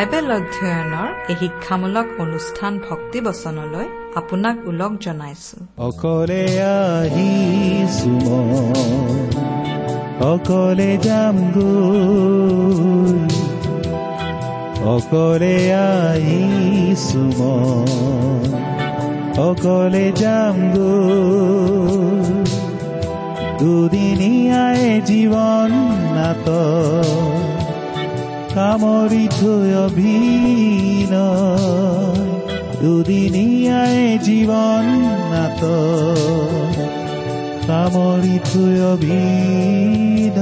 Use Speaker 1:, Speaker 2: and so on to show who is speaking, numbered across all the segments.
Speaker 1: Bible অধ্যয়নৰ এই শিক্ষামূলক অনুষ্ঠান ভক্তিবচনলৈ আপোনাক ওলগ জনাইছো।
Speaker 2: অকলে মই, অকলে যাম গৈ। অকলে মই, অকলে যাম গৈ। দুদিনীয়াই জীৱন নাট কামৰি থৈ অভিন দুদিনীয়াই জীৱন নাট কামৰি থৈ অভিন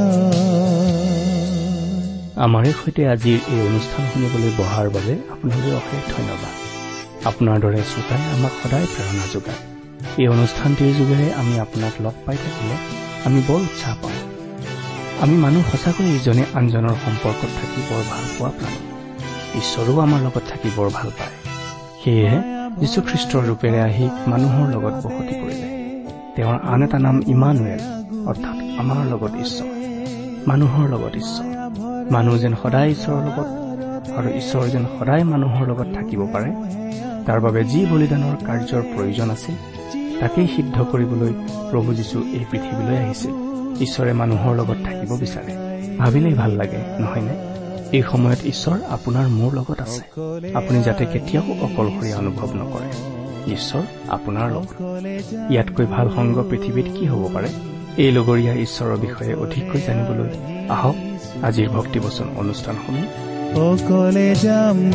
Speaker 3: আমাৰে সৈতে আজিৰ এই অনুষ্ঠান শুনিবলৈ বহাৰ বাবে আপোনালৈ অশেষ ধন্যবাদ। আপোনাৰ দৰে শ্ৰোতাই আমাক সদায় প্ৰেৰণা যোগায়। এই অনুষ্ঠানটিৰ যোগেৰে আমি আপোনাক লগ পাই থাকিলে আমি বৰ আমি মানুহ সঁচাকৈ ইজনে আনজনৰ সম্পৰ্কত থাকি বৰ ভাল পোৱা প্ৰাণী। ঈশ্বৰেও আমাৰ লগত থাকি বৰ ভাল পায়। সেয়েহে যীশুখ্ৰীষ্টৰ ৰূপেৰে আহি মানুহৰ লগত বসতি কৰিলে। তেওঁৰ আন এটা নাম ইমানুৱেল অৰ্থাৎ আমাৰ লগত ঈশ্বৰ মানুহৰ লগত ঈশ্বৰ। মানুহ যেন সদায় ঈশ্বৰৰ লগত আৰু ঈশ্বৰ যেন সদায় মানুহৰ লগত থাকিব পাৰে তাৰ বাবে যি বলিদানৰ কাৰ্যৰ প্ৰয়োজন আছে তাকেই সিদ্ধ কৰিবলৈ প্ৰভু যীশু এই পৃথিৱীলৈ আহিছিল। ঈশ্বৰে মানুহৰ লগত থাকিব বিচাৰে। ভাবিলেই ভাল লাগে নহয়নে? এই সময়ত ঈশ্বৰ আপোনাৰ মোৰ লগত আছে। আপুনি যাতে কেতিয়াও অকলশৰীয়া অনুভৱ নকৰে। ঈশ্বৰ আপোনাৰ লগত। ইয়াতকৈ ভাল সংগ পৃথিৱীত কি হ'ব পাৰে? এই লগৰীয়া ঈশ্বৰৰ বিষয়ে অধিককৈ জানিবলৈ আহক। আজিৰ ভক্তিবচন অনুষ্ঠানসমূহ
Speaker 2: অকলে যাম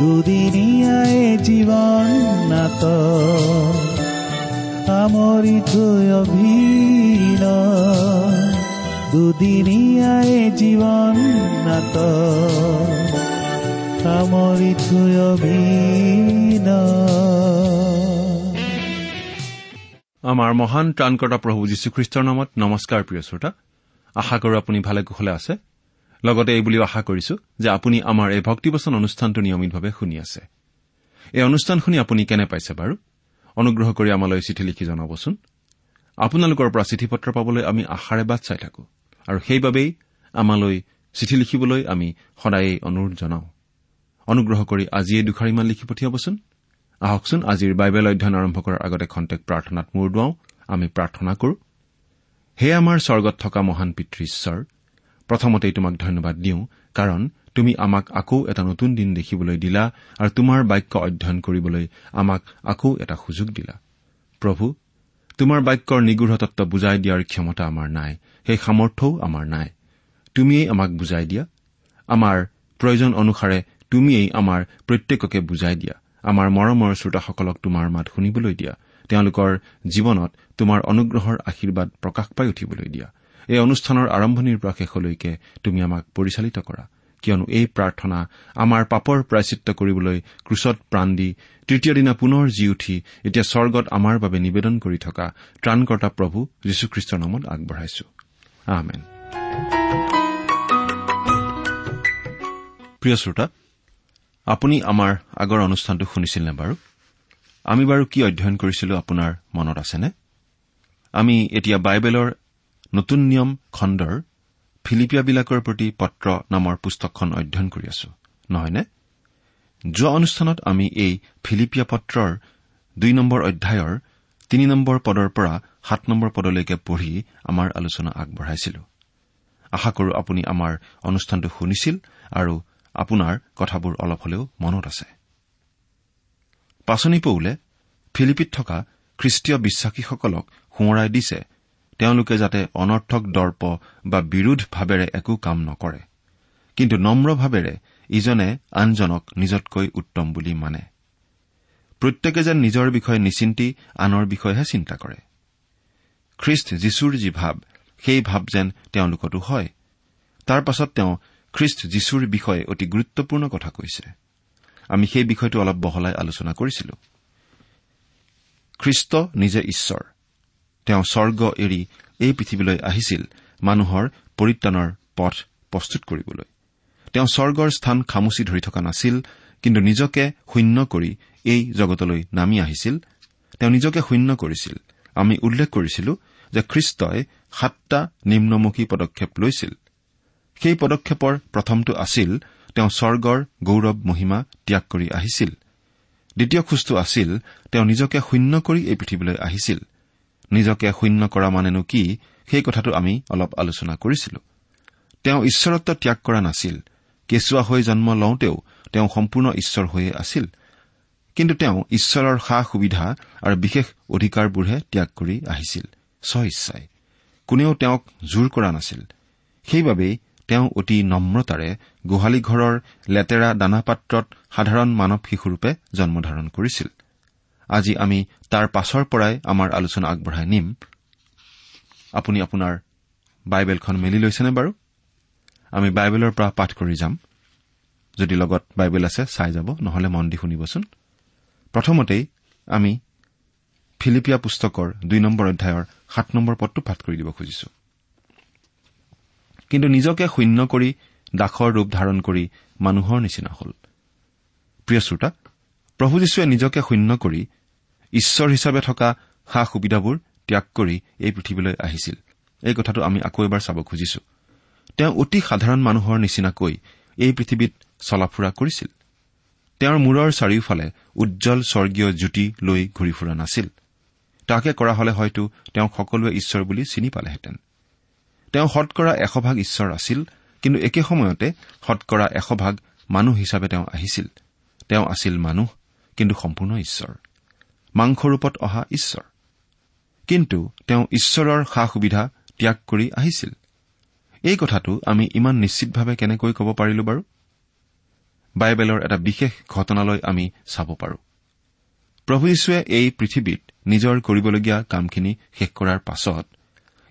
Speaker 2: দুদিনীয়াই জীৱন নাট সামৰি অভিন দুদিনীয়াই জীৱন নাট সামৰি থৈ অভিন
Speaker 4: আমাৰ মহান ত্ৰাণকৰ্তা প্ৰভু যীশুখ্ৰীষ্টৰ নামত নমস্কাৰ প্ৰিয় শ্ৰোতা। আশা কৰো আপুনি ভালে কুশলে আছে। লগতে এই বুলিও আশা কৰিছো যে আপুনি আমাৰ এই ভক্তিবচন অনুষ্ঠানটো নিয়মিতভাৱে শুনি আছে। এই অনুষ্ঠান শুনি আপুনি কেনে পাইছে বাৰু? অনুগ্ৰহ কৰি আমালৈ চিঠি লিখি জনাবচোন। আপোনালোকৰ পৰা চিঠি পত্ৰ পাবলৈ আমি আশাৰে বাট চাই থাকো। আৰু সেইবাবেই আমালৈ চিঠি লিখিবলৈ আমি সদায়েই অনুৰোধ জনাওঁ। অনুগ্ৰহ কৰি আজিয়েই দুখাৰিমান লিখি পঠিয়াবচোন। আহকচোন আজিৰ বাইবেল অধ্যয়ন আৰম্ভ কৰাৰ আগতে খন্তেক প্ৰাৰ্থনাত মূৰ দুৱাওঁ। আমি প্ৰাৰ্থনা কৰো। হে আমাৰ স্বৰ্গত থকা মহান পিতৃ ঈশ্বৰ প্ৰথমতেই তোমাক ধন্যবাদ দিওঁ কাৰণ তুমি আমাক আকৌ এটা নতুন দিন দেখিবলৈ দিলা আৰু তোমাৰ বাক্য অধ্যয়ন কৰিবলৈ আমাক আকৌ এটা সুযোগ দিলা। প্ৰভু তোমাৰ বাক্যৰ নিগৃঢ় তত্ব বুজাই দিয়াৰ ক্ষমতা আমাৰ নাই সেই সামৰ্থ্যও আমাৰ নাই। তুমিয়েই আমাক বুজাই দিয়া। আমাৰ প্ৰয়োজন অনুসাৰে তুমিয়েই আমাৰ প্ৰত্যেককে বুজাই দিয়া। আমাৰ মৰমৰ শ্ৰোতাসকলক তোমাৰ মাত শুনিবলৈ দিয়া। তেওঁলোকৰ জীৱনত তোমাৰ অনুগ্ৰহৰ আশীৰ্বাদ প্ৰকাশ পাই উঠিবলৈ দিয়া। এই অনুষ্ঠানৰ আৰম্ভণিৰ পৰা শেষলৈকে তুমি আমাক পৰিচালিত কৰা। কিয়নো এই প্ৰাৰ্থনা আমাৰ পাপৰ প্ৰায়চিত্ৰ কৰিবলৈ ক্ৰুচত প্ৰাণ দি তৃতীয় দিনা পুনৰ জি উঠি এতিয়া স্বৰ্গত আমাৰ বাবে নিবেদন কৰি থকা ত্ৰাণকৰ্তা প্ৰভু যীশুখ্ৰীষ্টৰ নামত আগবঢ়াইছো। প্ৰিয় শ্ৰোতা আপুনি আমাৰ আগৰ অনুষ্ঠানটো শুনিছিল নে বাৰু? আমি বাৰু কি অধ্যয়ন কৰিছিলো আপোনাৰ মনত আছেনে? আমি এতিয়া বাইবেলৰ নতুন নিয়ম খণ্ডৰ ফিলিপিয়াবিলাকৰ প্ৰতি পত্ৰ নামৰ পুস্তকখন অধ্যয়ন কৰি আছো। নহয়নে? যোৱা অনুষ্ঠানত আমি এই ফিলিপিয়া পত্ৰৰ দুই নম্বৰ অধ্যায়ৰ তিনি নম্বৰ পদৰ পৰা সাত নম্বৰ পদলৈকে পঢ়ি আমাৰ আলোচনা আগবঢ়াইছিলো। আশা কৰো আপুনি আমাৰ অনুষ্ঠানটো শুনিছিল আৰু আপোনাৰ কথাবোৰ অলপ হলেও মনত আছে। পাচনি পৌলে ফিলিপিত থকা খ্ৰীষ্টীয় বিশ্বাসীসকলক সোঁৱৰাই দিছে তেওঁলোকে যাতে অনৰ্থক দৰ্প বা বিৰোধ ভাৱেৰে একো কাম নকৰে। কিন্তু নম্ৰভাৱেৰে ইজনে আনজনক নিজতকৈ উত্তম বুলি মানে। প্ৰত্যেকে যেন নিজৰ বিষয়ে নিচিন্তি আনৰ বিষয়েহে চিন্তা কৰে। খ্ৰীষ্ট যীশুৰ যি ভাৱ সেই ভাৱ যেন তেওঁলোকতো হয়। তাৰ পাছত তেওঁ খ্ৰীষ্ট যীশুৰ বিষয়ে অতি গুৰুত্বপূৰ্ণ কথা কৈছে। আমি সেই বিষয়টো অলপ বহলাই আলোচনা কৰিছিলো। খ্ৰীষ্ট নিজে ঈশ্বৰ। তেওঁ স্বৰ্গ এৰি এই পৃথিৱীলৈ আহিছিল মানুহৰ পৰিত্ৰাণৰ পথ প্ৰস্তুত কৰিবলৈ। তেওঁ স্বৰ্গৰ স্থান খামুচি ধৰি থকা নাছিল কিন্তু নিজকে শূন্য কৰি এই জগতলৈ নামি আহিছিল। তেওঁ নিজকে শূন্য কৰিছিল। আমি উল্লেখ কৰিছিলো যে খ্ৰীষ্টই সাতটা নিম্নমুখী পদক্ষেপ লৈছিল। সেই পদক্ষেপৰ প্ৰথমটো আছিল তেওঁ স্বৰ্গৰ গৌৰৱ মহিমা ত্যাগ কৰি আহিছিল। দ্বিতীয় খোজটো আছিল তেওঁ নিজকে শূন্য কৰি এই পৃথিৱীলৈ আহিছিল। নিজকে শূন্য কৰা মানেনো কি? সেই কথাটো আমি অলপ আলোচনা কৰিছিলো। তেওঁ ঈশ্বৰত্ব ত্যাগ কৰা নাছিল। কেঁচুৱা হৈ জন্ম লওঁতেও তেওঁ সম্পূৰ্ণ ঈশ্বৰ হৈয়ে আছিল। কিন্তু তেওঁ ঈশ্বৰৰ সা সুবিধা আৰু বিশেষ অধিকাৰবোৰহে ত্যাগ কৰি আহিছিল। স্ব ইচ্ছাই কোনেও তেওঁক জোৰ কৰা নাছিল। সেইবাবেই তেওঁ অতি নম্ৰতাৰে গোহালি ঘৰৰ লেতেৰা দানাপাত্ৰত সাধাৰণ মানৱ শিশুৰূপে জন্মধাৰণ কৰিছিল। আজি আমি তাৰ পাছৰ পৰাই আমাৰ আলোচনা আগবঢ়াই নিম। আপুনি আপোনাৰ বাইবেলখন মেলি লৈছেনে বাৰু? আমি বাইবেলৰ পৰা পাঠ কৰি যাম। যদি লগত বাইবেল আছে চাই যাব নহলে মন দি শুনিবচোন। প্ৰথমতেই আমি ফিলিপিয়া পুস্তকৰ দুই নম্বৰ অধ্যায়ৰ সাত নম্বৰ পদটো পাঠ কৰি দিব খুজিছো। কিন্তু নিজকে শূন্য কৰি দাসৰ ৰূপ ধাৰণ কৰি মানুহৰ নিচিনা হ'ল। প্ৰিয় শ্ৰোতা প্ৰভু যীশুৱে নিজকে শূন্য কৰি ঈশ্বৰ হিচাপে থকা সা সুবিধাবোৰ ত্যাগ কৰি এই পৃথিৱীলৈ আহিছিল। এই কথাটো আমি আকৌ এবাৰ চাব খুজিছো। তেওঁ অতি সাধাৰণ মানুহৰ নিচিনাকৈ এই পৃথিৱীত চলাফুৰা কৰিছিল। তেওঁৰ মূৰৰ চাৰিওফালে উজ্জ্বল স্বৰ্গীয় জ্যোতি লৈ ঘূৰি ফুৰা নাছিল। তাকে কৰা হলে হয়তো তেওঁক সকলোৱে ঈশ্বৰ বুলি চিনি পালেহেঁতেন। তেওঁ শতকৰা এশভাগ ঈশ্বৰ আছিল কিন্তু একে সময়তে শতকৰা এশভাগ মানুহ হিচাপে তেওঁ আহিছিল। তেওঁ আছিল মানুহ। কিন্তু সম্পূৰ্ণ ঈশ্বৰ। মাংসৰূপত অহা ঈশ্বৰ। কিন্তু তেওঁ ঈশ্বৰৰ সা সুবিধা ত্যাগ কৰি আহিছিল। এই কথাটো আমি ইমান নিশ্চিতভাৱে কেনেকৈ ক'ব পাৰিলো বাৰু? বাইবেলৰ এটা বিশেষ ঘটনালৈ আমি চাব পাৰো। প্ৰভু যীশুৱে এই পৃথিৱীত নিজৰ কৰিবলগীয়া কামখিনি শেষ কৰাৰ পাছত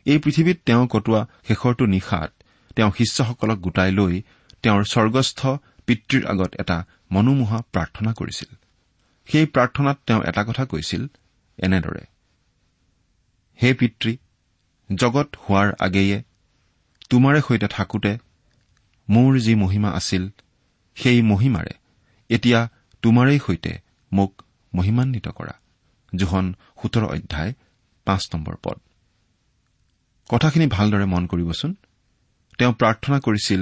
Speaker 4: এই পৃথিৱীত তেওঁ কটোৱা শেষৰটো নিশাত তেওঁ শিষ্যসকলক গোটাই লৈ তেওঁৰ স্বৰ্গস্থ পিতৃৰ আগত এটা মনোমোহা প্ৰাৰ্থনা কৰিছিল। সেই প্ৰাৰ্থনাত তেওঁ এটা কথা কৈছিল এনেদৰে হে পিতৃ জগত হোৱাৰ আগেয়ে তোমাৰে সৈতে থাকোতে মোৰ যি মহিমা আছিল সেই মহিমাৰে এতিয়া তোমাৰেই সৈতে মোক মহিমান্বিত কৰা জোহন সোতৰ অধ্যায় পাঁচ নম্বৰ পদ। কথাখিনি ভালদৰে মন কৰিবচোন। তেওঁ প্ৰাৰ্থনা কৰিছিল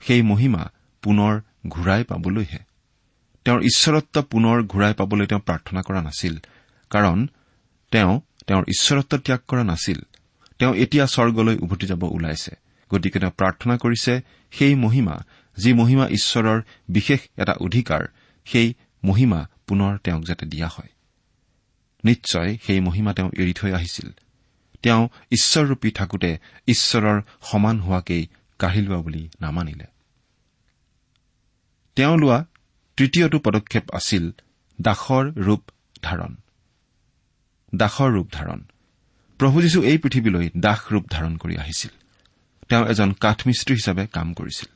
Speaker 4: সেই মহিমা পুনৰ ঘূৰাই পাবলৈহে। তেওঁৰ ঈশ্বৰত্ব পুনৰ ঘূৰাই পাবলৈ তেওঁ প্ৰাৰ্থনা কৰা নাছিল। কাৰণ তেওঁ তেওঁৰ ঈশ্বৰত্ব ত্যাগ কৰা নাছিল। তেওঁ এতিয়া স্বৰ্গলৈ উভতি যাব ওলাইছে। গতিকে তেওঁ প্ৰাৰ্থনা কৰিছে সেই মহিমা যি মহিমা ঈশ্বৰৰ বিশেষ এটা অধিকাৰ সেই মহিমা পুনৰ তেওঁক যাতে দিয়া হয়। নিশ্চয় সেই মহিমা তেওঁ এৰি থৈ আহিছিল। তেওঁ ঈশ্বৰৰূপী থাকোতে ঈশ্বৰৰ সমান হোৱাকেই কাঢ়ি লোৱা বুলি নামানিলে। তেওঁ লোৱা তৃতীয়টো পদক্ষেপ আছিল দাসৰ ৰূপ ধাৰণ। দাসৰ ৰূপ ধাৰণ। প্ৰভু যীশু এই পৃথিৱীলৈ দাস ৰূপ ধাৰণ কৰি আহিছিল। তেওঁ এজন কাঠমিস্ত্ৰী হিচাপে কাম কৰিছিল।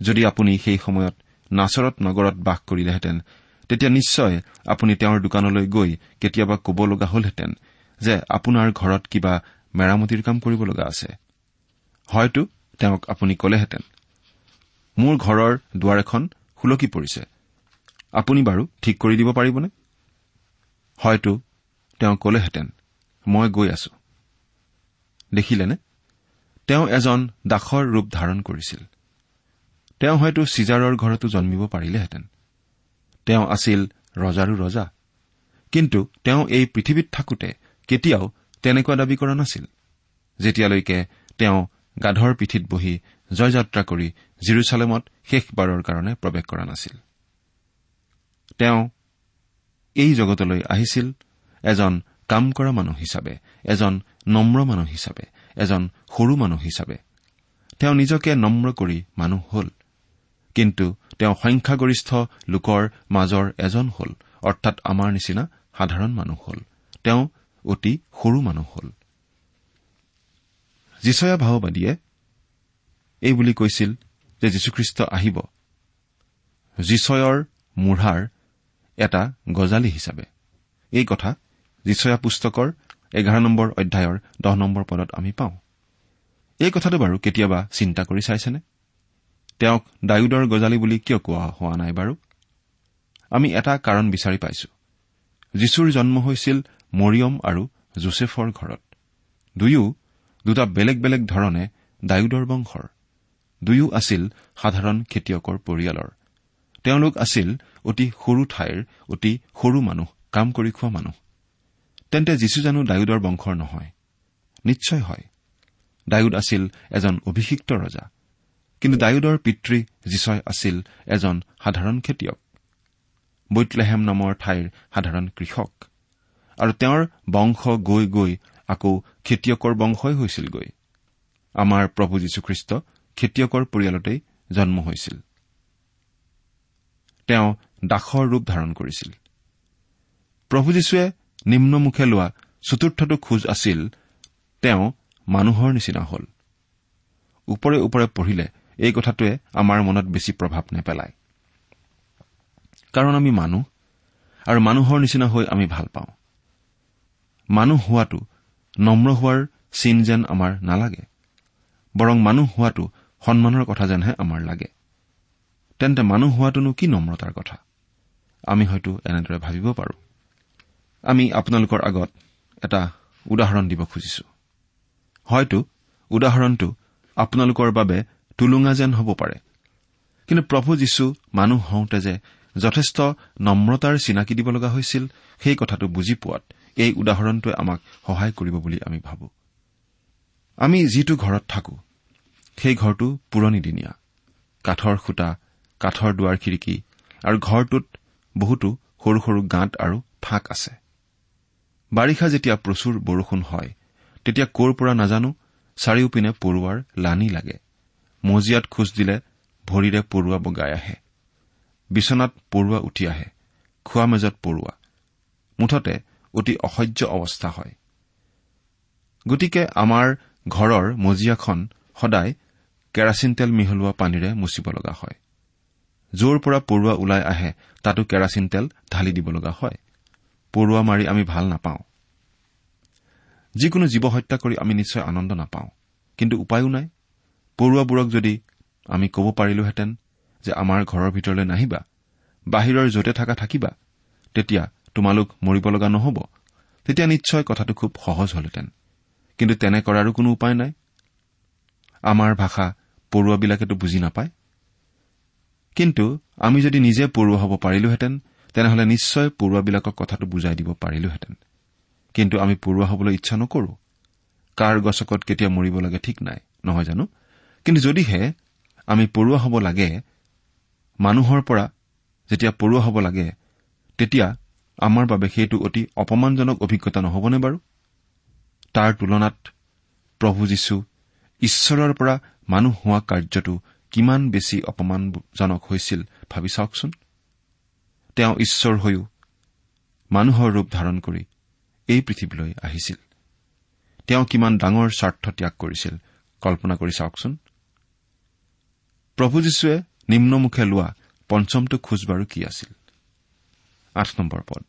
Speaker 4: যদি আপুনি সেই সময়ত নাচৰত নগৰত বাস কৰিলেহেঁতেন তেতিয়া নিশ্চয় আপুনি তেওঁৰ দোকানলৈ গৈ কেতিয়াবা ক'ব লগা হলহেঁতেন যে আপোনাৰ ঘৰত কিবা মেৰামতিৰ কাম কৰিব লগা আছে। হয়তো তেওঁক আপুনি ক'লেহেঁতেন মোৰ ঘৰৰ দুৱাৰ এখন সুলকি পৰিছে। আপুনি বাৰু ঠিক কৰি দিব পাৰিবনে? হয়তো তেওঁ ক'লেহেঁতেন মই গৈ আছো। দেখিলেনে? তেওঁ এজন দাসৰ ৰূপ ধাৰণ কৰিছিল। তেওঁ হয়তো চিজাৰৰ ঘৰতো জন্মিব পাৰিলেহেঁতেন। তেওঁ আছিল ৰজাৰো ৰজা। কিন্তু তেওঁ এই পৃথিৱীত থাকোতে কেতিয়াও তেনেকুৱা দাবী কৰা নাছিল। যেতিয়ালৈকে তেওঁ গাধৰ পিঠিত বহি জয়যাত্ৰা কৰি জিৰচালেমত শেষবাৰৰ কাৰণে প্ৰৱেশ কৰা নাছিল। তেওঁ এই জগতলৈ আহিছিল এজন কাম কৰা মানুহ হিচাপে এজন নম্ৰ মানুহ হিচাপে এজন সৰু মানুহ হিচাপে। তেওঁ নিজকে নম্ৰ কৰি মানুহ হ'ল কিন্তু তেওঁ সংখ্যাগৰিষ্ঠ লোকৰ মাজৰ এজন হ'ল অৰ্থাৎ আমাৰ নিচিনা সাধাৰণ মানুহ হ'ল। তেওঁ অতি সৰু মানুহ হ'ল। যিচয়া ভাওবাদীয়ে এই বুলি কৈছিল যে যীশুখ্ৰীষ্ট আহিব। যিচয়ৰ মূঢ়াৰ এটা গজালি হিচাপে। এই কথা যিচয়া পুস্তকৰ এঘাৰ নম্বৰ অধ্যায়ৰ দহ নম্বৰ পদত আমি পাওঁ। এই কথাটো বাৰু কেতিয়াবা চিন্তা কৰি চাইছেনে? তেওঁক ডায়ুদৰ গজালি বুলি কিয় কোৱা হোৱা নাই বাৰু? আমি এটা কাৰণ বিচাৰি পাইছো। যীশুৰ জন্ম হৈছিল মৰিয়ম আৰু জোচেফৰ ঘৰত। দুয়ো দুটা বেলেগ বেলেগ ধৰণে ডায়ুদৰ বংশৰ। দুয়ো আছিল সাধাৰণ খেতিয়কৰ পৰিয়ালৰ। তেওঁলোক আছিল অতি সৰু ঠাইৰ অতি সৰু মানুহ কাম কৰি খোৱা মানুহ। তেন্তে যীশু জানো ডায়ুদৰ বংশৰ নহয়? নিশ্চয় হয়। ডায়ুদ আছিল এজন অভিষিক্ত ৰজা। কিন্তু ডায়ুদৰ পিতৃ যীচয় আছিল এজন সাধাৰণ খেতিয়ক। বৈতলেহেম নামৰ ঠাইৰ সাধাৰণ কৃষক। আৰু তেওঁৰ বংশ গৈ গৈ আকৌ খেতিয়কৰ বংশই হৈছিলগৈ। আমাৰ প্ৰভু যীশুখ্ৰীষ্ট খেতিয়কৰ পৰিয়ালতেই জন্ম হৈছিল। তেওঁ দাসৰ ৰূপ ধাৰণ কৰিছিল। প্ৰভু যীশুৱে নিম্নমুখে লোৱা চতুৰ্থটো খোজ আছিল তেওঁ মানুহৰ নিচিনা হ'ল। ওপৰে ওপৰে পঢ়িলে এই কথাটোৱে আমাৰ মনত বেছি প্ৰভাৱ নেপেলায়। কাৰণ আমি মানুহ আৰু মানুহৰ নিচিনা হৈ আমি ভাল পাওঁ। মানুহ হোৱাটো নম্ৰ হোৱাৰ চিন যেন আমাৰ নালাগে। বৰং মানুহ হোৱাটো সন্মানৰ কথা যেনহে আমাৰ লাগে। তেন্তে মানুহ হোৱাটোনো কি নম্ৰতাৰ কথা? আমি হয়তো এনেদৰে ভাবিব পাৰোঁ। আমি আপোনালোকৰ আগত এটা উদাহৰণ দিব খুজিছো। হয়তো উদাহৰণটো আপোনালোকৰ বাবে টুলুঙা যেন হ'ব পাৰে। কিন্তু প্ৰভু যীশু মানুহ হওঁতে যে যথেষ্ট নম্ৰতাৰ চিনাকি দিব লগা হৈছিল সেই কথাটো বুজি পোৱাত এই উদাহৰণটোৱে আমাক সহায় কৰিব বুলি আমি ভাবো। আমি যিটো ঘৰত থাকো সেই ঘৰটো পুৰণিদিনীয়া কাঠৰ খুটা কাঠৰ দুৱাৰ খিৰিকী আৰু ঘৰটোত বহুতো সৰু সৰু গাঁত আৰু ফাঁক আছে। বাৰিষা যেতিয়া প্ৰচুৰ বৰষুণ হয় তেতিয়া ক'ৰ পৰা নাজানো চাৰিওপিনে পৰুৱাৰ লানি লাগে। মজিয়াত খোজ দিলে ভৰিৰে পৰুৱা বগাই আহে। বিচনাত পৰুৱা উঠি আহে খোৱা মেজত পৰুৱা। মুঠতে অতি অসহ্য অৱস্থা হয়। গতিকে আমাৰ ঘৰৰ মজিয়াখন সদায় কেৰাচিন তেল মিহলোৱা পানীৰে মুচিব লগা হয়। য'ৰ পৰা পৰুৱা ওলাই আহে তাতো কেৰাচিন তেল ঢালি দিব লগা হয়। পৰুৱা মাৰি আমি ভাল নাপাওঁ। যিকোনো জীৱ হত্যা কৰি আমি নিশ্চয় আনন্দ নাপাওঁ। কিন্তু উপায়ো নাই। পৰুৱাবোৰক যদি আমি ক'ব পাৰিলোহেঁতেন যে আমাৰ ঘৰৰ ভিতৰলৈ নাহিবা বাহিৰৰ য'তে থকা থাকিবা তেতিয়া তোমালোক মৰিব লগা নহ'ব। তেতিয়া নিশ্চয় কথাটো খুব সহজ হলহেঁতেন। কিন্তু তেনে কৰাৰো কোনো উপায় নাই। আমাৰ ভাষা পৰুৱাবিলাকেতো বুজি নাপায়। কিন্তু আমি যদি নিজে পৰুৱা হ'ব পাৰিলোহেঁতেন তেনেহলে নিশ্চয় পৰুৱাবিলাকক কথাটো বুজাই দিব পাৰিলোহেঁতেন। কিন্তু আমি পৰুৱা হ'বলৈ ইচ্ছা নকৰো। কাৰ গছকত কেতিয়া মৰিব লাগে ঠিক নাই নহয় জানো? কিন্তু যদিহে আমি পৰুৱা হ'ব লাগে মানুহৰ পৰা যেতিয়া পৰুৱা হ'ব লাগে তেতিয়া আমাৰ বাবে সেইটো অতি অপমানজনক অভিজ্ঞতা নহবনে বাৰু? তাৰ তুলনাত প্ৰভু যীশু ঈশ্বৰৰ পৰা মানুহ হোৱা কাৰ্যটো কিমান বেছি অপমানজনক হৈছিল ভাবি চাওকচোন। তেওঁ ঈশ্বৰ হৈও মানুহৰ ৰূপ ধাৰণ কৰি এই পৃথিৱীলৈ আহিছিল। তেওঁ কিমান ডাঙৰ স্বাৰ্থ ত্যাগ কৰিছিল কল্পনা কৰি চাওকচোন। প্ৰভু যীশুৱে নিম্নমুখে লোৱা পঞ্চমটো খোজ বাৰু কি আছিল? পদ।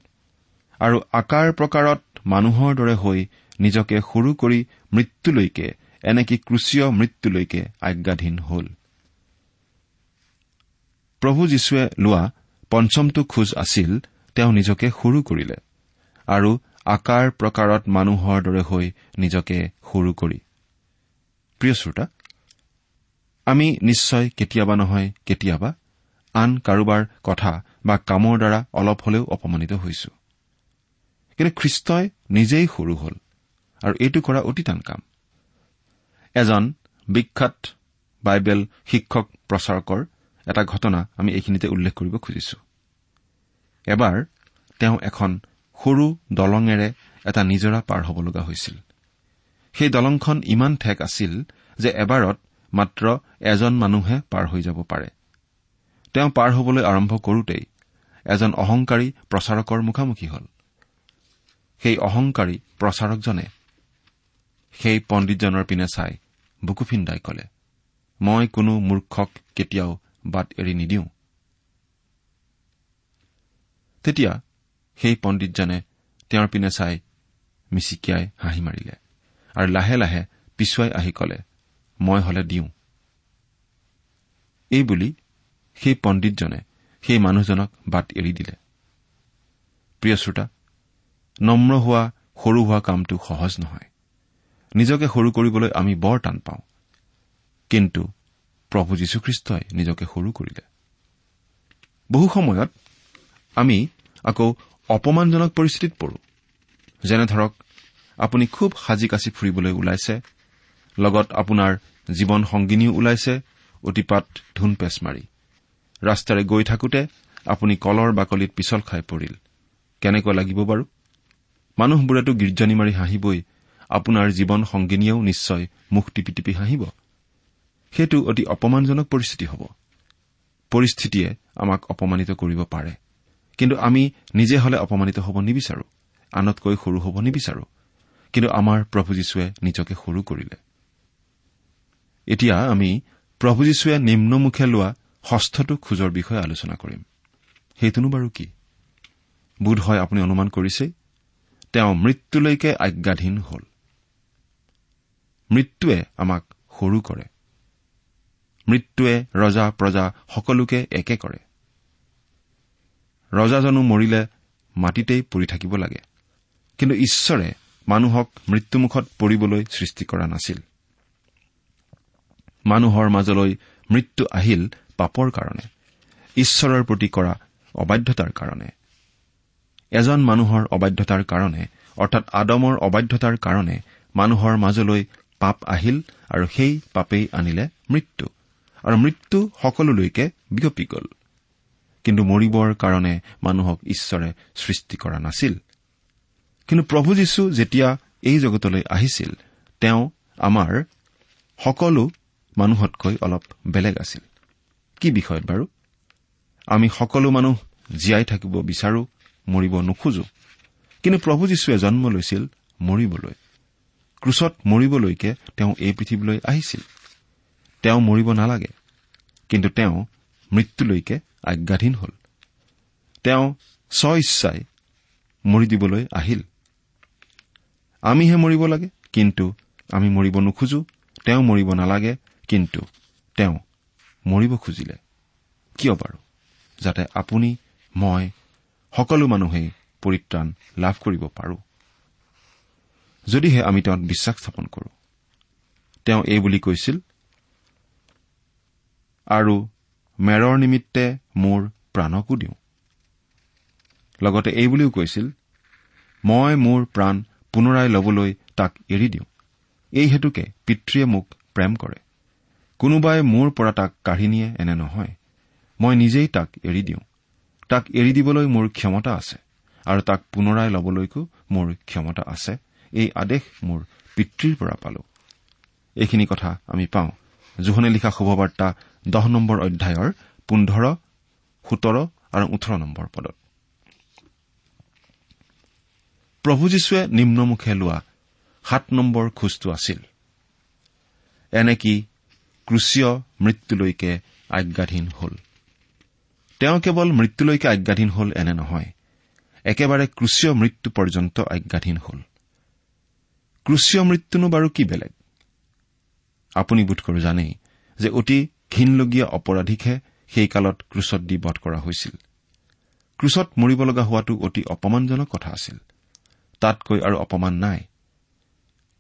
Speaker 4: আৰু আকাৰ প্ৰকাৰত মানুহৰ দৰে হৈ নিজকে সৰু কৰি মৃত্যুলৈকে এনেকি ক্ৰুচীয় মৃত্যুলৈকে আজ্ঞাধীন হ'ল। প্ৰভু যীশুৱে লোৱা পঞ্চমটো খোজ আছিল তেওঁ নিজকে সৰু কৰিলে আৰু আকাৰ প্ৰকাৰত মানুহৰ দৰে হৈ নিজকে সৰু কৰি। প্ৰিয় শ্ৰোতা আমি নিশ্চয় কেতিয়াবা নহয় কেতিয়াবা আন কাৰোবাৰ কথা বা কামৰ দ্বাৰা অলপ হলেও অপমানিত হৈছো। কিন্তু খ্ৰীষ্টই নিজেই সৰু হ'ল আৰু এইটো কৰা অতি টান কাম। এজন বিখ্যাত বাইবেল শিক্ষক প্ৰচাৰকৰ এটা ঘটনা আমি এইখিনিতে উল্লেখ কৰিব খুজিছো। এবাৰ তেওঁ এখন সৰু দলঙেৰে এটা নিজৰা পাৰ হ'ব লগা হৈছিল। সেই দলংখন ইমান ঠেক আছিল যে এবাৰত মাত্ৰ এজন মানুহে পাৰ হৈ যাব পাৰে। তেওঁ পাৰ হবলৈ আৰম্ভ কৰোতেই এজন অহংকাৰী প্ৰচাৰকৰ মুখামুখি হ'ল। সেই অহংকাৰী প্ৰচাৰকজনে সেই পণ্ডিতজনৰ পিনে চাই বুকু ফিন্দাই কলে মই কোনো মূৰ্খক কেতিয়াও বাট এৰি নিদিওঁ। তেতিয়া সেই পণ্ডিতজনে তেওঁৰ পিনে চাই মিচিকিয়াই হাঁহি মাৰিলে আৰু লাহে লাহে পিছুৱাই আহি কলে মই হলে দিওঁ। এই বুলি সেই পণ্ডিতজনে সেই মানুহজনক বাট এৰি দিলে। প্ৰিয় শ্ৰোতা নম্ৰ হোৱা সৰু হোৱা কামটো সহজ নহয়। নিজকে সৰু কৰিবলৈ আমি বৰ টান পাওঁ। কিন্তু প্ৰভু যীশুখ্ৰীষ্টই নিজকে সৰু কৰিলে। বহু সময়ত আমি আকৌ অপমানজনক পৰিস্থিতিত পৰো। যেনে ধৰক আপুনি খুব সাজি কাচি ফুৰিবলৈ ওলাইছে লগত আপোনাৰ জীৱন সংগিনীও ওলাইছে অতিপাত ধুন পেচ মাৰি। ৰাস্তাৰে গৈ থাকোতে আপুনি কলৰ বাকলিত পিছল খাই পৰিল। কেনেকুৱা লাগিব বাৰু? মানুহবোৰেতো গীৰ্জনী মাৰি হাঁহিবই আপোনাৰ জীৱন সংগিনীয়েও নিশ্চয় মুখ টিপি টিপি হাঁহিব। সেইটো অতি অপমানজনক পৰিস্থিতি হ'ব। পৰিস্থিতিয়ে আমাক অপমানিত কৰিব পাৰে। কিন্তু আমি নিজে হলে অপমানিত হ'ব নিবিচাৰো। আনতকৈ সৰু হ'ব নিবিচাৰো। কিন্তু আমাৰ প্ৰভু যীশুৱে নিজকে সৰু কৰিলে। এতিয়া আমি প্ৰভু যীশুৱে নিম্নমুখে লোৱা ষষ্ঠটো খোজৰ বিষয়ে আলোচনা কৰিম। সেইটোনো বাৰু কি? বোধ হয় আপুনি অনুমান কৰিছেই তেওঁ মৃত্যুলৈকে আজ্ঞাধীন হ'ল। মৃত্যুৱে আমাক সৰু কৰে। মৃত্যুৱে ৰজা প্ৰজা সকলোকে একে কৰে। ৰজাজনো মৰিলে মাটিতেই পৰি থাকিব লাগে। কিন্তু ঈশ্বৰে মানুহক মৃত্যুমুখত পৰিবলৈ সৃষ্টি কৰা নাছিল। মানুহৰ মাজলৈ মৃত্যু আহিল পাপৰ কাৰণে ঈশ্বৰৰ প্ৰতি কৰা অবাধ্যতাৰ কাৰণে। এজন মানুহৰ অবাধ্যতাৰ কাৰণে অৰ্থাৎ আদমৰ অবাধ্যতাৰ কাৰণে মানুহৰ মাজলৈ পাপ আহিল আৰু সেই পাপেই আনিলে মৃত্যু। আৰু মৃত্যু সকলোলৈকে বিয়পি গ'ল। কিন্তু মৰিবৰ কাৰণে মানুহক ঈশ্বৰে সৃষ্টি কৰা নাছিল। কিন্তু প্ৰভু যীশু যেতিয়া এই জগতলৈ আহিছিল তেওঁ আমাৰ সকলো মানুহতকৈ অলপ বেলেগ আছিল। কি বিষয়ত বাৰু? আমি সকলো মানুহ জীয়াই থাকিব বিচাৰো মৰিব নোখোজো। কিন্তু প্ৰভু যীশুৱে জন্ম লৈছিল মৰিবলৈ। ক্ৰুচত মৰিবলৈকে তেওঁ এই পৃথিৱীলৈ আহিছিল। তেওঁ মৰিব নালাগে কিন্তু তেওঁ মৃত্যুলৈকে আজ্ঞাধীন হ'ল। তেওঁ স্ব ইচ্ছাই মৰি দিবলৈ আহিল। আমিহে মৰিব লাগে কিন্তু আমি মৰিব নোখোজো। তেওঁ মৰিব নালাগে কিন্তু তেওঁ মৰিব খুজিলে। কিয় বাৰু? যাতে আপুনি মই সকলো মানুহেই পৰিত্ৰাণ লাভ কৰিব পাৰো। যদিহে আমি তেওঁত বিশ্বাস স্থাপন কৰো। তেওঁ এই বুলি কৈছিল আৰু মেৰৰ নিমিত্তে মোৰ প্ৰাণকো দিওঁ। লগতে এই বুলিও কৈছিল মই মোৰ প্ৰাণ পুনৰাই ল'বলৈ তাক এৰি দিওঁ। এই হেতুকে পিতৃয়ে মোক প্ৰেম কৰে। কোনোবাই মোৰ পৰা তাক কাঢ়ি নিয়ে এনে নহয়। মই নিজেই তাক এৰি দিওঁ। তাক এৰি দিবলৈ মোৰ ক্ষমতা আছে আৰু তাক পুনৰাই ল'বলৈকো মোৰ ক্ষমতা আছে। এই আদেশ মোৰ পিতৃৰ পৰা পালো। এইখিনি কথা আমি পাওঁ। জোহনে লিখা শুভবাৰ্তা দহ নম্বৰ অধ্যায়ৰ পোন্ধৰ সোতৰ আৰু ওঠৰ নম্বৰ পদত। প্ৰভু যীশুৱে নিম্নমুখে লোৱা সাত নম্বৰ খোজটো আছিল। এনেকি ক্ৰুচীয় মৃত্যুলৈকে আজ্ঞাধীন হ'ল? তেওঁ কেৱল মৃত্যুলৈকে আজ্ঞাধীন হ'ল এনে নহয় একেবাৰে ক্ৰুচীয় মৃত্যু পৰ্যন্ত আজ্ঞাধীন হ'ল। ক্ৰুচীয় মৃত্যুনো বাৰু কি বেলেগ? আপুনি বোধকৰো জানেই যে অতি ঘীনলগীয়া অপৰাধীকহে সেই কালত ক্ৰুচত দি বধ কৰা হৈছিল। ক্ৰুচত মৰিব লগা হোৱাটো অতি অপমানজনক কথা আছিল। তাতকৈ আৰু অপমান নাই।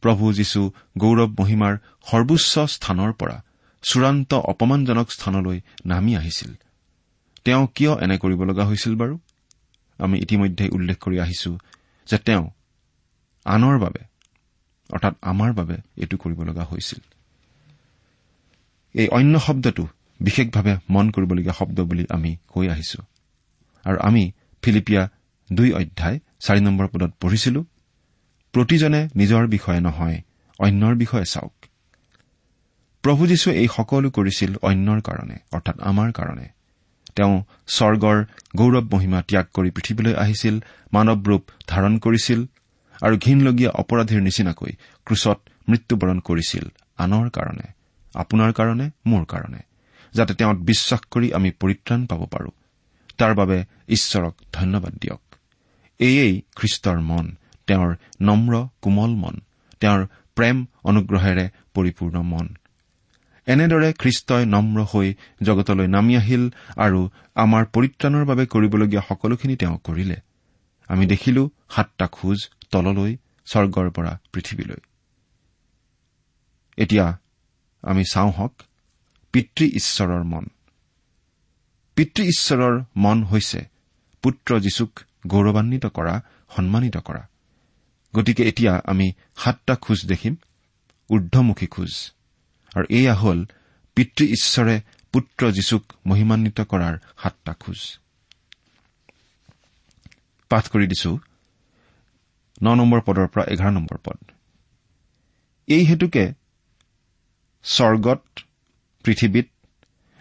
Speaker 4: প্ৰভু যীশু গৌৰৱ মহিমাৰ সৰ্বোচ্চ স্থানৰ পৰা চূড়ান্ত অপমানজনক স্থানলৈ নামি আহিছিল। তেওঁ কিয় এনে কৰিব লগা হৈছিল বাৰু? আমি ইতিমধ্যে উল্লেখ কৰি আহিছো যে তেওঁ আনৰ বাবে অৰ্থাৎ আমাৰ বাবে এইটো কৰিব লগা হৈছিল। এই অন্য শব্দটো বিশেষভাৱে মন কৰিবলগীয়া শব্দ বুলি আমি কৈ আহিছো। আৰু আমি ফিলিপিয়া দুই অধ্যায় চাৰি নম্বৰ পদত পঢ়িছিলো প্ৰতিজনে নিজৰ বিষয়ে নহয় অন্যৰ বিষয়ে চাওক। প্ৰভু যীশুৱে এই সকলো কৰিছিল অন্যৰ কাৰণে অৰ্থাৎ আমাৰ কাৰণে। তেওঁ স্বৰ্গৰ গৌৰৱ মহিমা ত্যাগ কৰি পৃথিৱীলৈ আহিছিল মানৱ ৰূপ ধাৰণ কৰিছিল আৰু ঘীনলগীয়া অপৰাধীৰ নিচিনাকৈ ক্ৰুচত মৃত্যুবৰণ কৰিছিল আনৰ কাৰণে আপোনাৰ কাৰণে মোৰ কাৰণে যাতে তেওঁত বিশ্বাস কৰি আমি পৰিত্ৰাণ পাব পাৰো। তাৰ বাবে ঈশ্বৰক ধন্যবাদ দিয়ক। এয়েই খ্ৰীষ্টৰ মন তেওঁৰ নম্ৰ কোমল মন তেওঁৰ প্ৰেম অনুগ্ৰহেৰে পৰিপূৰ্ণ মন। এনেদৰে খ্ৰীষ্টই নম্ৰ হৈ জগতলৈ নামি আহিল আৰু আমাৰ পৰিত্ৰাণৰ বাবে কৰিবলগীয়া সকলোখিনি তেওঁ কৰিলে। আমি দেখিলো সাতটা খোজ তললৈ স্বৰ্গৰ পৰা পৃথিৱীলৈ। এতিয়া আমি চাওঁ হওক পিতৃ ঈশ্বৰৰ মন। পিতৃ ঈশ্বৰৰ মন হৈছে পুত্ৰ যীশুক গৌৰৱান্বিত কৰা সন্মানিত কৰা। গতিকে এতিয়া আমি সাতটা খোজ দেখিম ঊৰ্ধমুখী খোজ। আৰু এয়া হ'ল পিতৃ ঈশ্বৰে পুত্ৰ যীশুক মহিমান্বিত কৰাৰ সাতটা খোজ। পাঠ কৰি দিছো। ন নম্বৰ পদৰ পৰা এঘাৰ নম্বৰ পদ। এই হেতুকে স্বৰ্গত পৃথিৱীত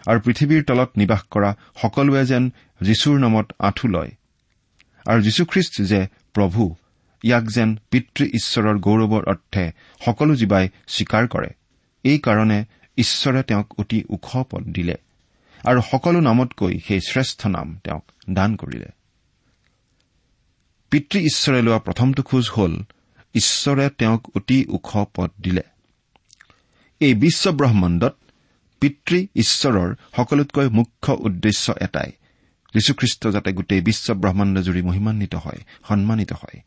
Speaker 4: আৰু পৃথিৱীৰ তলত নিবাস কৰা সকলোৱে যেন যীশুৰ নামত আঁঠু লয় আৰু যীশুখ্ৰীষ্ট যে প্ৰভু ইয়াক যেন পিতৃ ঈশ্বৰৰ গৌৰৱৰ অৰ্থে সকলো জীৱাই স্বীকাৰ কৰে এইকাৰণে ঈশ্বৰে তেওঁক অতি ওখ পদ দিলে আৰু সকলো নামতকৈ সেই শ্ৰেষ্ঠ নাম তেওঁক দান কৰিলে। পিতৃ ঈশ্বৰে লোৱা প্ৰথমটো খোজ হ'ল ঈশ্বৰে তেওঁক অতি ওখ পদ দিলে। এই বিশ্ব ব্ৰহ্মাণ্ডত পিতৃ ঈশ্বৰৰ সকলোতকৈ মুখ্য উদ্দেশ্য এটাই। যীশুখ্ৰীষ্ট যাতে গোটেই বিশ্ব ব্ৰহ্মাণ্ডজুৰি মহিমান্বিত হয় সন্মানিত হয়।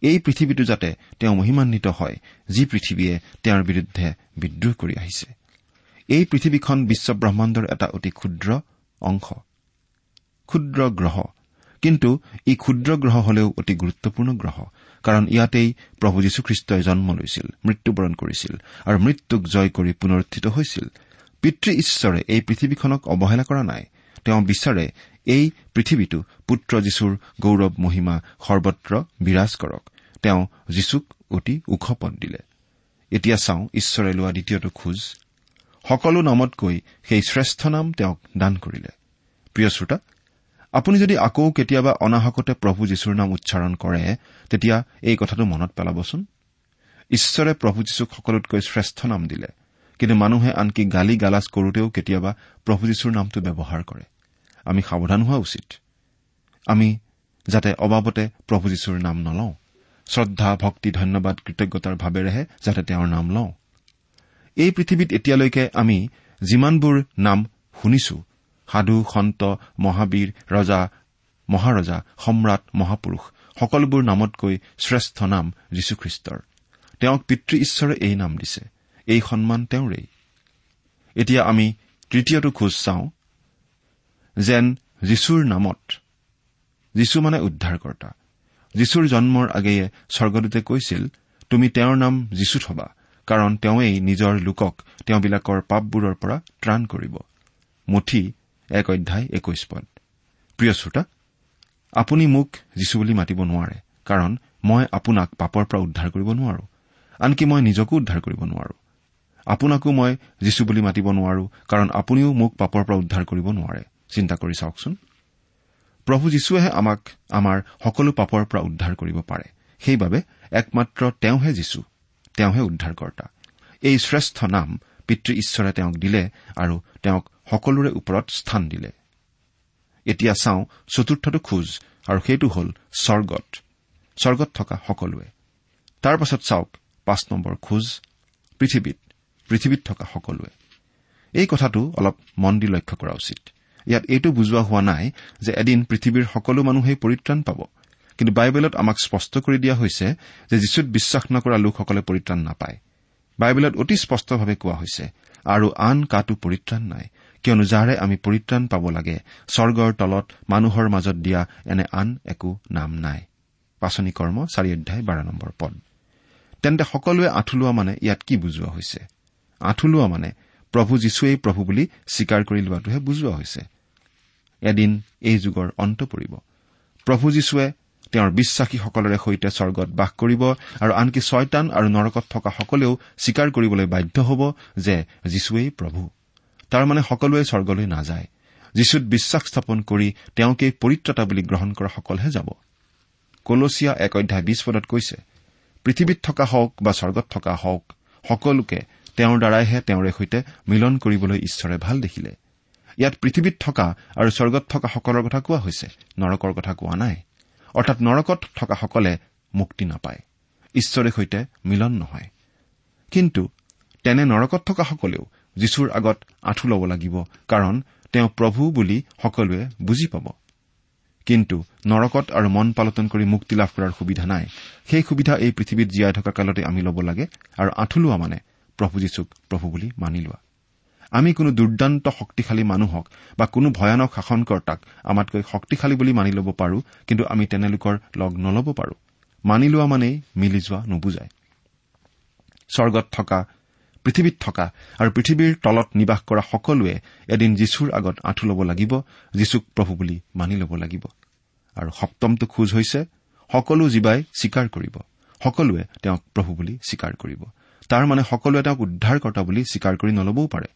Speaker 4: এই পৃথিৱীটো যাতে তেওঁ মহিমান্বিত হয় যি পৃথিৱীয়ে তেওঁৰ বিৰুদ্ধে বিদ্ৰোহ কৰি আহিছে। এই পৃথিৱীখন বিশ্ব ব্ৰহ্মাণ্ডৰ এটা অতি ক্ষুদ্ৰ অংশ। ক্ষুদ্ৰ গ্ৰহ। কিন্তু ই ক্ষুদ্ৰ গ্ৰহ হলেও অতি গুৰুত্বপূৰ্ণ গ্ৰহ কাৰণ ইয়াতেই প্ৰভু যীশুখ্ৰীষ্টই জন্ম লৈছিল মৃত্যুবৰণ কৰিছিল আৰু মৃত্যুক জয় কৰি পুনৰুত্থিত হৈছিল। পিতৃ ঈশ্বৰে এই পৃথিৱীখনক অৱহেলা কৰা নাই। তেওঁ বিচাৰে এই পৃথিৱীটো পুত্ৰ যীশুৰ গৌৰৱ মহিমা সৰ্বত্ৰ বিৰাজ কৰক। তেওঁ যীশুক অতি ওখ পদ দিলে। এতিয়া চাওঁ ঈশ্বৰে লোৱা দ্বিতীয়টো খোজ। সকলো নামতকৈ সেই শ্ৰেষ্ঠ নাম তেওঁক দান কৰিলে। প্ৰিয় শ্ৰোতা আপুনি যদি আকৌ কেতিয়াবা অনাহকতে প্ৰভু যীশুৰ নাম উচ্চাৰণ কৰে তেতিয়া এই কথাটো মনত পেলাবচোন। ঈশ্বৰে প্ৰভু যীশুক সকলোতকৈ শ্ৰেষ্ঠ নাম দিলে কিন্তু মানুহে আনকি গালি গালাজ কৰোতেও কেতিয়াবা প্ৰভু যীশুৰ নামটো ব্যৱহাৰ কৰে। আমি সাৱধান হোৱা উচিত। আমি যাতে অবাবতে প্ৰভু যীশুৰ নাম নলওঁ। শ্ৰদ্ধা ভক্তি ধন্যবাদ কৃতজ্ঞতাৰ ভাৱেৰেহে যাতে তেওঁৰ নাম লওঁ। এই পৃথিৱীত এতিয়ালৈকে আমি যিমানবোৰ নাম শুনিছো সাধু সন্ত মহাবীৰ ৰজা মহাৰজা সম্ৰাট মহাপুৰুষ সকলোবোৰ নামতকৈ শ্ৰেষ্ঠ নাম যীশুখ্ৰীষ্টৰ। তেওঁক পিতৃ ঈশ্বৰে এই নাম দিছে। এই সন্মান তেওঁৰেই। এতিয়া আমি তৃতীয়টো খোজ চাওঁ যেন যীশুৰ নামত যীশু মানে উদ্ধাৰকৰ্তা। যীশুৰ জন্মৰ আগেয়ে স্বৰ্গদূতে কৈছিল তুমি তেওঁৰ নাম যীশু থবা কাৰণ তেওঁৱেই নিজৰ লোকক তেওঁবিলাকৰ পাপবোৰৰ পৰা ত্ৰাণ কৰিব। মুঠি এক অধ্যায় একৈশ পদ। প্ৰিয় শ্ৰোতা আপুনি মোক যীশু বুলি মাতিব নোৱাৰে কাৰণ মই আপোনাক পাপৰ পৰা উদ্ধাৰ কৰিব নোৱাৰো। আনকি মই নিজকো উদ্ধাৰ কৰিব নোৱাৰো। আপোনাকো মই যীশু বুলি মাতিব নোৱাৰো কাৰণ আপুনিও মোক পাপৰ পৰা উদ্ধাৰ কৰিব নোৱাৰে। চিন্তা কৰি চাওকচোন। প্ৰভু যীশুৱেহে আমাক আমাৰ সকলো পাপৰ পৰা উদ্ধাৰ কৰিব পাৰে। সেইবাবে একমাত্ৰ তেওঁহে যীশু তেওঁহে উদ্ধাৰকৰ্তা। এই শ্ৰেষ্ঠ নাম পিতৃ ঈশ্বৰে তেওঁক দিলে আৰু তেওঁক সকলোৰে ওপৰত স্থান দিলে। এতিয়া চাওঁ চতুৰ্থটো খোজ আৰু সেইটো হ'ল স্বৰ্গত। স্বৰ্গত থকা সকলোৱে। তাৰ পাছত চাওক পাঁচ নম্বৰ খোজ পৃথিৱীত পৃথিৱীত থকা সকলোৱে। এই কথাটো অলপ মন দি লক্ষ্য কৰা উচিত। ইয়াত এইটো বুজোৱা হোৱা নাই যে এদিন পৃথিৱীৰ সকলো মানুহেই পৰিত্ৰাণ পাব। কিন্তু বাইবেলত আমাক স্পষ্ট কৰি দিয়া হৈছে যে যীশুত বিশ্বাস নকৰা লোকসকলে পৰিত্ৰাণ নাপায়। বাইবেলত অতি স্পষ্টভাৱে কোৱা হৈছে আৰু আন কাটো পৰিত্ৰাণ নাই কিয়নো যাৰে আমি পৰিত্ৰাণ পাব লাগে। স্বৰ্গৰ তলত মানুহৰ মাজত দিয়া এনে আন একো নাম নাই। পাচনি কৰ্ম চাৰি অধ্যায় বাৰ নম্বৰ পদ। তেন্তে সকলোৱে আঁঠু মানে ইয়াত কি বুজোৱা হৈছে? আঁঠু মানে প্ৰভু যীশুৱেই প্ৰভু বুলি স্বীকাৰ কৰি লোৱাটোহে বুজোৱা হৈছে। এদিন এই যুগৰ অন্ত পৰিব। প্ৰভু যীশুৱে তেওঁৰ বিশ্বাসীসকলৰে সৈতে স্বৰ্গত বাস কৰিব আৰু আনকি ছয়তান আৰু নৰকত থকা সকলেও স্বীকাৰ কৰিবলৈ বাধ্য হ'ব যে যীশুৱেই প্ৰভু। তাৰমানে সকলোৱে স্বৰ্গলৈ নাযায়। যীশুত বিশ্বাস স্থাপন কৰি তেওঁকেই পৰিত্ৰতা বুলি গ্ৰহণ কৰা সকলহে যাব। কলচীয়া এক অধ্যায় বিশ পদত কৈছে পৃথিৱীত থকা হওক বা স্বৰ্গত থকা হওক সকলোকে তেওঁৰ দ্বাৰাইহে তেওঁৰে সৈতে মিলন কৰিবলৈ ঈশ্বৰে ভাল দেখিলে। ইয়াত পৃথিৱীত থকা আৰু স্বৰ্গত থকা সকলৰ কথা কোৱা হৈছে নৰকৰ কথা কোৱা নাই। অৰ্থাৎ নৰকত থকাসকলে মুক্তি নাপায়। ঈশ্বৰে সৈতে মিলন নহয়। কিন্তু তেনে নৰকত থকাসকলেও যীশুৰ আগত আঁঠু ল'ব লাগিব কাৰণ তেওঁ প্ৰভু বুলি সকলোৱে বুজি পাব। কিন্তু নৰকত আৰু মন পালটন কৰি মুক্তি লাভ কৰাৰ সুবিধা নাই। সেই সুবিধা এই পৃথিৱীত জীয়াই থকা কালতে আমি ল'ব লাগে আৰু আঁঠু লোৱা মানে প্ৰভু যীশুক প্ৰভু বুলি মানি লোৱা। আমি কোনো দুৰ্দান্ত শক্তিশালী মানুহক বা কোনো ভয়ানক শাসনকৰ্তাক আমাতকৈ শক্তিশালী বুলি মানি ল'ব পাৰো কিন্তু আমি তেনেলোকৰ লগ নল'ব পাৰো। মানি লোৱা মানেই মিলি যোৱা নুবুজায়। স্বৰ্গত থকা পৃথিৱীত থকা আৰু পৃথিৱীৰ তলত নিবাস কৰা সকলোৱে এদিন যীশুৰ আগত আঁঠু ল'ব লাগিব যীশুক প্ৰভু বুলি মানি ল'ব লাগিব। আৰু সপ্তমটো খোজ হৈছে সকলো জীৱাই স্বীকাৰ কৰিব। সকলোৱে তেওঁক প্ৰভু বুলি স্বীকাৰ কৰিব। তাৰ মানে সকলোৱে তেওঁক উদ্ধাৰকৰ্তা বুলি স্বীকাৰ কৰি নলবও পাৰে।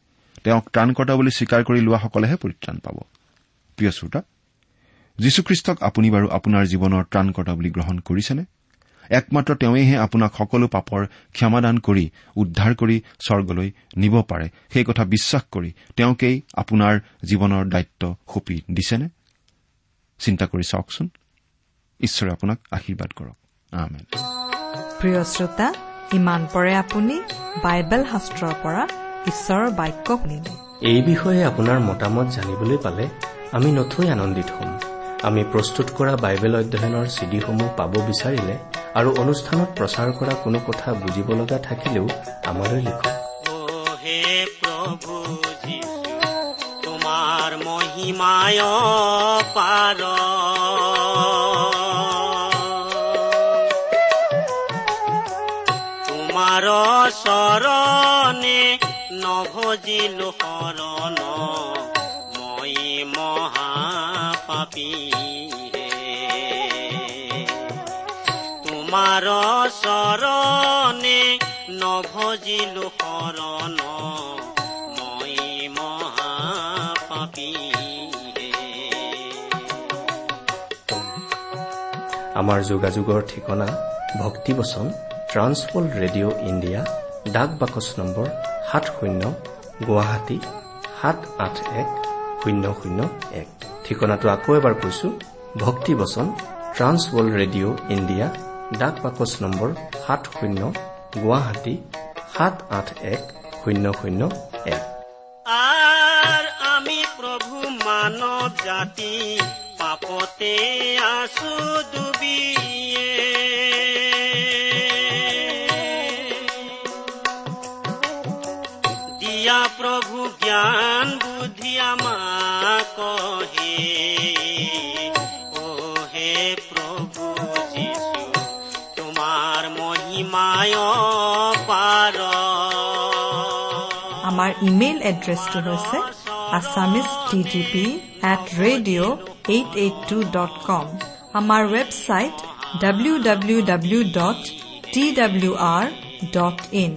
Speaker 4: তেওঁক ত্ৰাণকৰ্তা বুলি স্বীকাৰ কৰি লোৱাসকলেহে পৰিত্ৰাণ পাব। প্ৰিয় শ্ৰোতা যীশুখ্ৰীষ্টক আপুনি বাৰু আপোনাৰ জীৱনৰ ত্ৰাণকৰ্তা বুলি গ্ৰহণ কৰিছেনে? একমাত্ৰ তেওঁইহে আপোনাক সকলো পাপৰ ক্ষমাদান কৰি উদ্ধাৰ কৰি স্বৰ্গলৈ নিব পাৰে। সেই কথা বিশ্বাস কৰি তেওঁকেই আপোনাৰ জীৱনৰ দায়িত্ব সঁপি দিছেনে? চিন্তা কৰি চাওকচোন। ঈশ্বৰে আপোনাক আশীৰ্বাদ কৰক।
Speaker 1: প্ৰিয় শ্ৰোতা ইমান পৰে আপুনি বাইবেল শাস্ত্ৰৰ পৰা ঈশ্বৰৰ বাক্য শুনিলে
Speaker 3: এই বিষয়ে আপোনাৰ মতামত জানিবলৈ পালে আমি নথৈ আনন্দিত হ'ম। আমি প্ৰস্তুত কৰা বাইবেল অধ্যয়নৰ চিডিসমূহ পাব বিচাৰিলে আৰু অনুষ্ঠানত প্ৰচাৰ কৰা কোনো কথা বুজিব লগা থাকিলেও আমালৈ লিখক।
Speaker 5: চৰণে নভজিলো শৰণ মই তোমাৰ চৰণে নভজিলো শৰণ মই মহাপাপী
Speaker 3: আমাৰ যোগাযোগৰ ঠিকনা ভক্তিবচন ট্ৰান্সৱৰ্ল্ড ৰেডিঅ' ইণ্ডিয়া ডাক বাকচ নম্বৰ সাত শূন্য গুৱাহাটী সাত আঠ এক শূন্য শূন্য এক। ঠিকনাটো আকৌ এবাৰ কৈছো ভক্তিবচন ট্ৰান্সৱৰ্ল্ড ৰেডিঅ' ইণ্ডিয়া ডাক বাকচ নম্বৰ সাত শূন্য গুৱাহাটী সাত আঠ এক শূন্য শূন্য এক।
Speaker 5: আমি প্ৰভু মানৱ জাতি পাপতে আছো ডুবিয়ে। দিয়া প্ৰভু জ্ঞান বুদ্ধি আমাক হে
Speaker 1: আমাৰ ইমেইল এড্ৰেছটো হৈছে Assamese T T P at radio' eight eight two dot com আমাৰ website W W W dot T W R dot in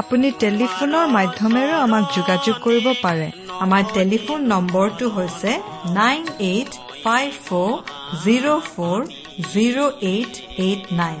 Speaker 1: আপুনি টেলিফোনৰ মাধ্যমেৰেও আমাক যোগাযোগ কৰিব পাৰে। আমাৰ টেলিফোন নম্বৰটো হৈছে nine eight five four zero' four zero' eight eight nine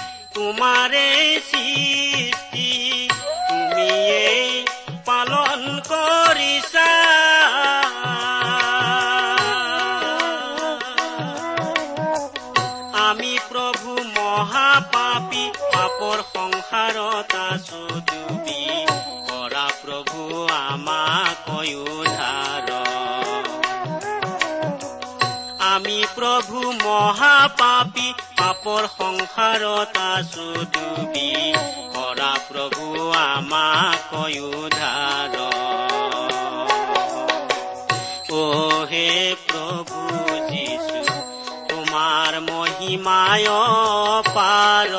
Speaker 5: তোমাৰে সৃষ্টি তুমিয়ে পালন কৰিছা আমি প্ৰভু মহাপাপী পাপৰ সংসাৰত আছো ডুবি কৰা প্ৰভু আমাক আমি প্ৰভু মহাপাপী পাপৰ সংসাৰত আছো ডুবি কৰা প্ৰভু আমাক উদ্ধাৰ। অ হে প্ৰভু যীশু তোমাৰ মহিমায় পাৰ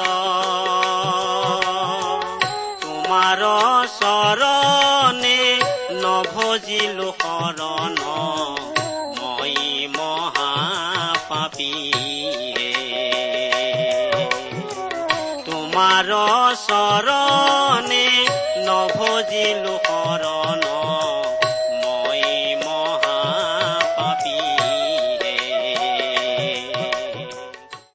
Speaker 5: তোমাৰ চৰণে নভজিলো শৰণ। মই মহাপাপী। তোমাৰ চৰণে নভজিলো শৰণ।